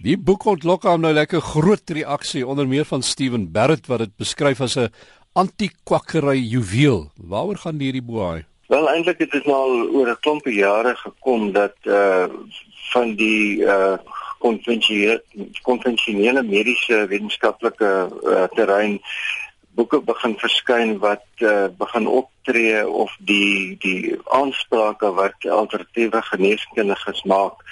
Die boek ontlok hom nou lekker groot reaksie onder meer van Steven Barrett wat dit beskryf as 'n anti-kwakkery juweel. Waaroor gaan hierdie boek? Wel eintlik het dit nou oor 'n klompie jare gekom dat uh van die uh konvensionele konvensionele mediese wetenskaplike uh, terrein boeke begin verskyn wat uh, begin optree of die die aansprake wat alternatiewe geneeskundiges maak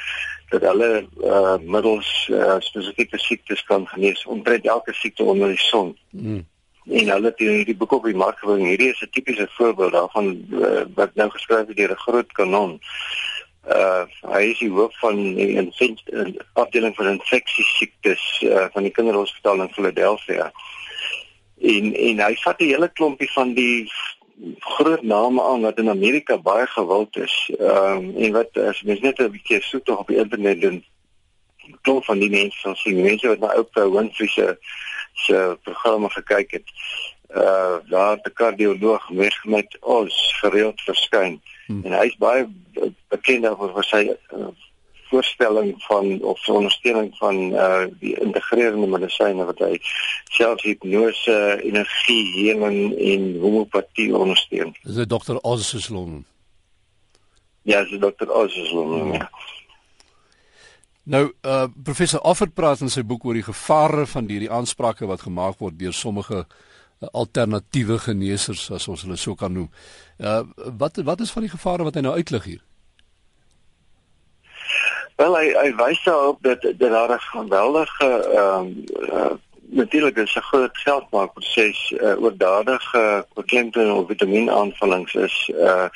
dat hulle uh, middels uh, spesifieke siektes kan genees omtrent elke siekte onder die son. Mm. En hulle het hierdie boek op die mark gebring. Hierdie is 'n tipiese voorbeeld daarvan uh, wat nou geskryf is deur 'n groot kanon uh hy is die hoof van die afdeling vir infeksie siektes uh, van die kinderhospitaal in Philadelphia. En en hy vat 'n hele klompie van die groot name aan wat in Amerika baie gewild is. Ehm um, en wat as mens net 'n bietjie soek op die internet doen klop van die mense van sien mense wat na Oprah Winfrey se se programme gekyk het. Uh daar het 'n kardioloog mes met ons gereeld verskyn. Hmm. En hy's baie bekend oor vir sy uh, voorstelling van of ondersteuning van uh die integreerende medisyne wat hy self hipnose, energie, heling en homeopatie ondersteun. Dis 'n dokter Osselon. Ja, dis dokter Osselon. Hmm. Ja. Nou, uh professor Offert praat in sy boek oor die gevare van hierdie aansprake wat gemaak word deur sommige alternatiewe geneesers as ons hulle so kan noem. Uh wat wat is van die gevare wat hy nou uitlig hier? Wel hy hy wys daarop dat dat daar 'n geweldige ehm uh, uh, natuurlik is 'n groot geldmaakproses uh, oordadige beklemtoon of vitamienaanvullings is uh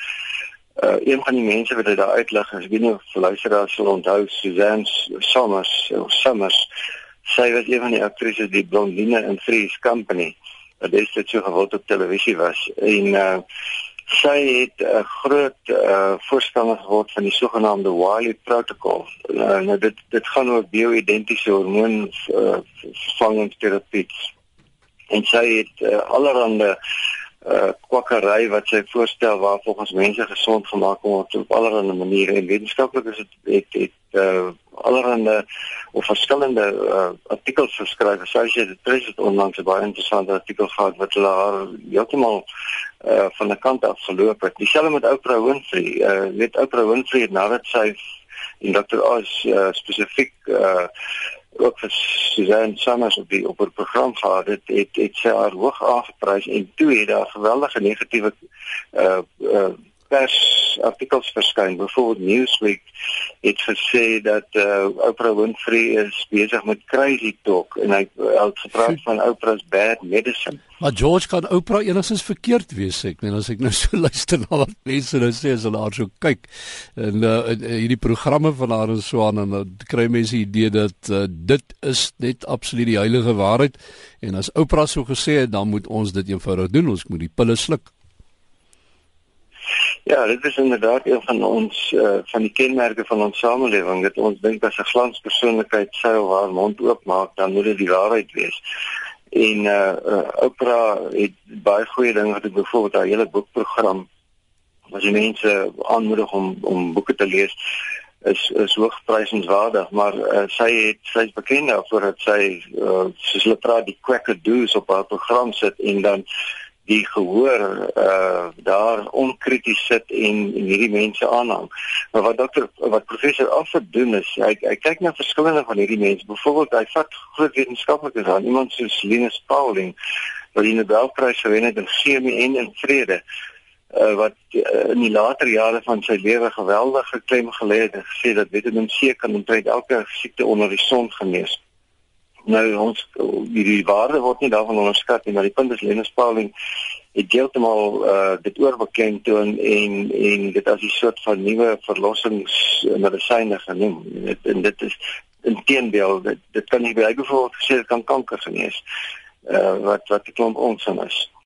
uh een van die mense wat dit daar uitlig ek weet nie of luisteraars sal onthou Suzanne Somers of Summers. Sy was een van die aktrises die blondine in Three's Company wat destyds so gewild op televisie was en uh sy het 'n uh, groot uh voorstander geword van die sogenaamde Wiley protocol. Uh, nou dit dit gaan oor bio-identiese hormoon uh, vervangingsterapie. En sy het uh, allerhande uh kwakkery wat sy voorstel waar volgens mense gesond gemaak word op allerlei maniere en wetenskaplik is dit het, het uh allerhande of verskillende uh, artikels geskryf. Associated Press het onlangs 'n baie interessante artikel gehad wat hulle haar heeltemal uh van 'n kant af geloop het. Dieselfde met Oprah Winfrey. Uh weet Oprah Winfrey nadat sy en Dr. Oz uh, spesifiek uh ook vir Suzanne Summers op die op die program gehad het, het het sy haar hoog aangeprys en toe het daar geweldige negatiewe uh uh pers artikels verskyn. Byvoorbeeld Newsweek het gesê dat uh, Oprah Winfrey is besig met crazy talk en hy het gepraat van Oprah's bad medicine. Maar George kan Oprah enigstens verkeerd wees ek. Net as ek nou so luister na wat mense nou sê as hulle haar so kyk en uh, hierdie programme van haar en so aan en dan kry mense idee dat uh, dit is net absoluut die heilige waarheid en as Oprah so gesê het dan moet ons dit eenvoudig doen. Ons moet die pille sluk. Ja, dit is inderdaad een van ons uh, van die kenmerke van ons samelewing dat ons dink as 'n glanspersoonlikheid sy of haar mond oopmaak, dan moet dit die waarheid wees. En uh, uh Oprah het baie goeie dinge wat ek byvoorbeeld haar hele boekprogram jy mense aanmoedig om om boeke te lees is is hoogprysenswaardig maar uh, sy het sy's bekend daarvoor dat sy uh, soos hulle praat die quacker do's op haar program sit en dan die gehoor uh daar onkrities sit en, en hierdie mense aanhang. Maar wat dokter wat professor Affer doen is hy hy kyk na verskillende van hierdie mense. Byvoorbeeld hy vat groot wetenskaplikes aan, iemand soos Linus Pauling wat die Nobelprys gewen het in chemie en in vrede. Uh, wat uh, in die later jare van sy lewe geweldig geklem gelê het en gesê dat Vitamiin C kan omtrent elke siekte onder die son genees nou ons hierdie waarde word nie daarvan onderskat nie maar die punt is Lenus Pauling het heeltemal uh, dit oorbekend toon en en dit as 'n soort van nuwe verlossingsmedisyne genoem. En, en dit is inteendeel dit dit kan nie byvoorbeeld gesê dit kan kanker genees uh, wat wat die klomp ons is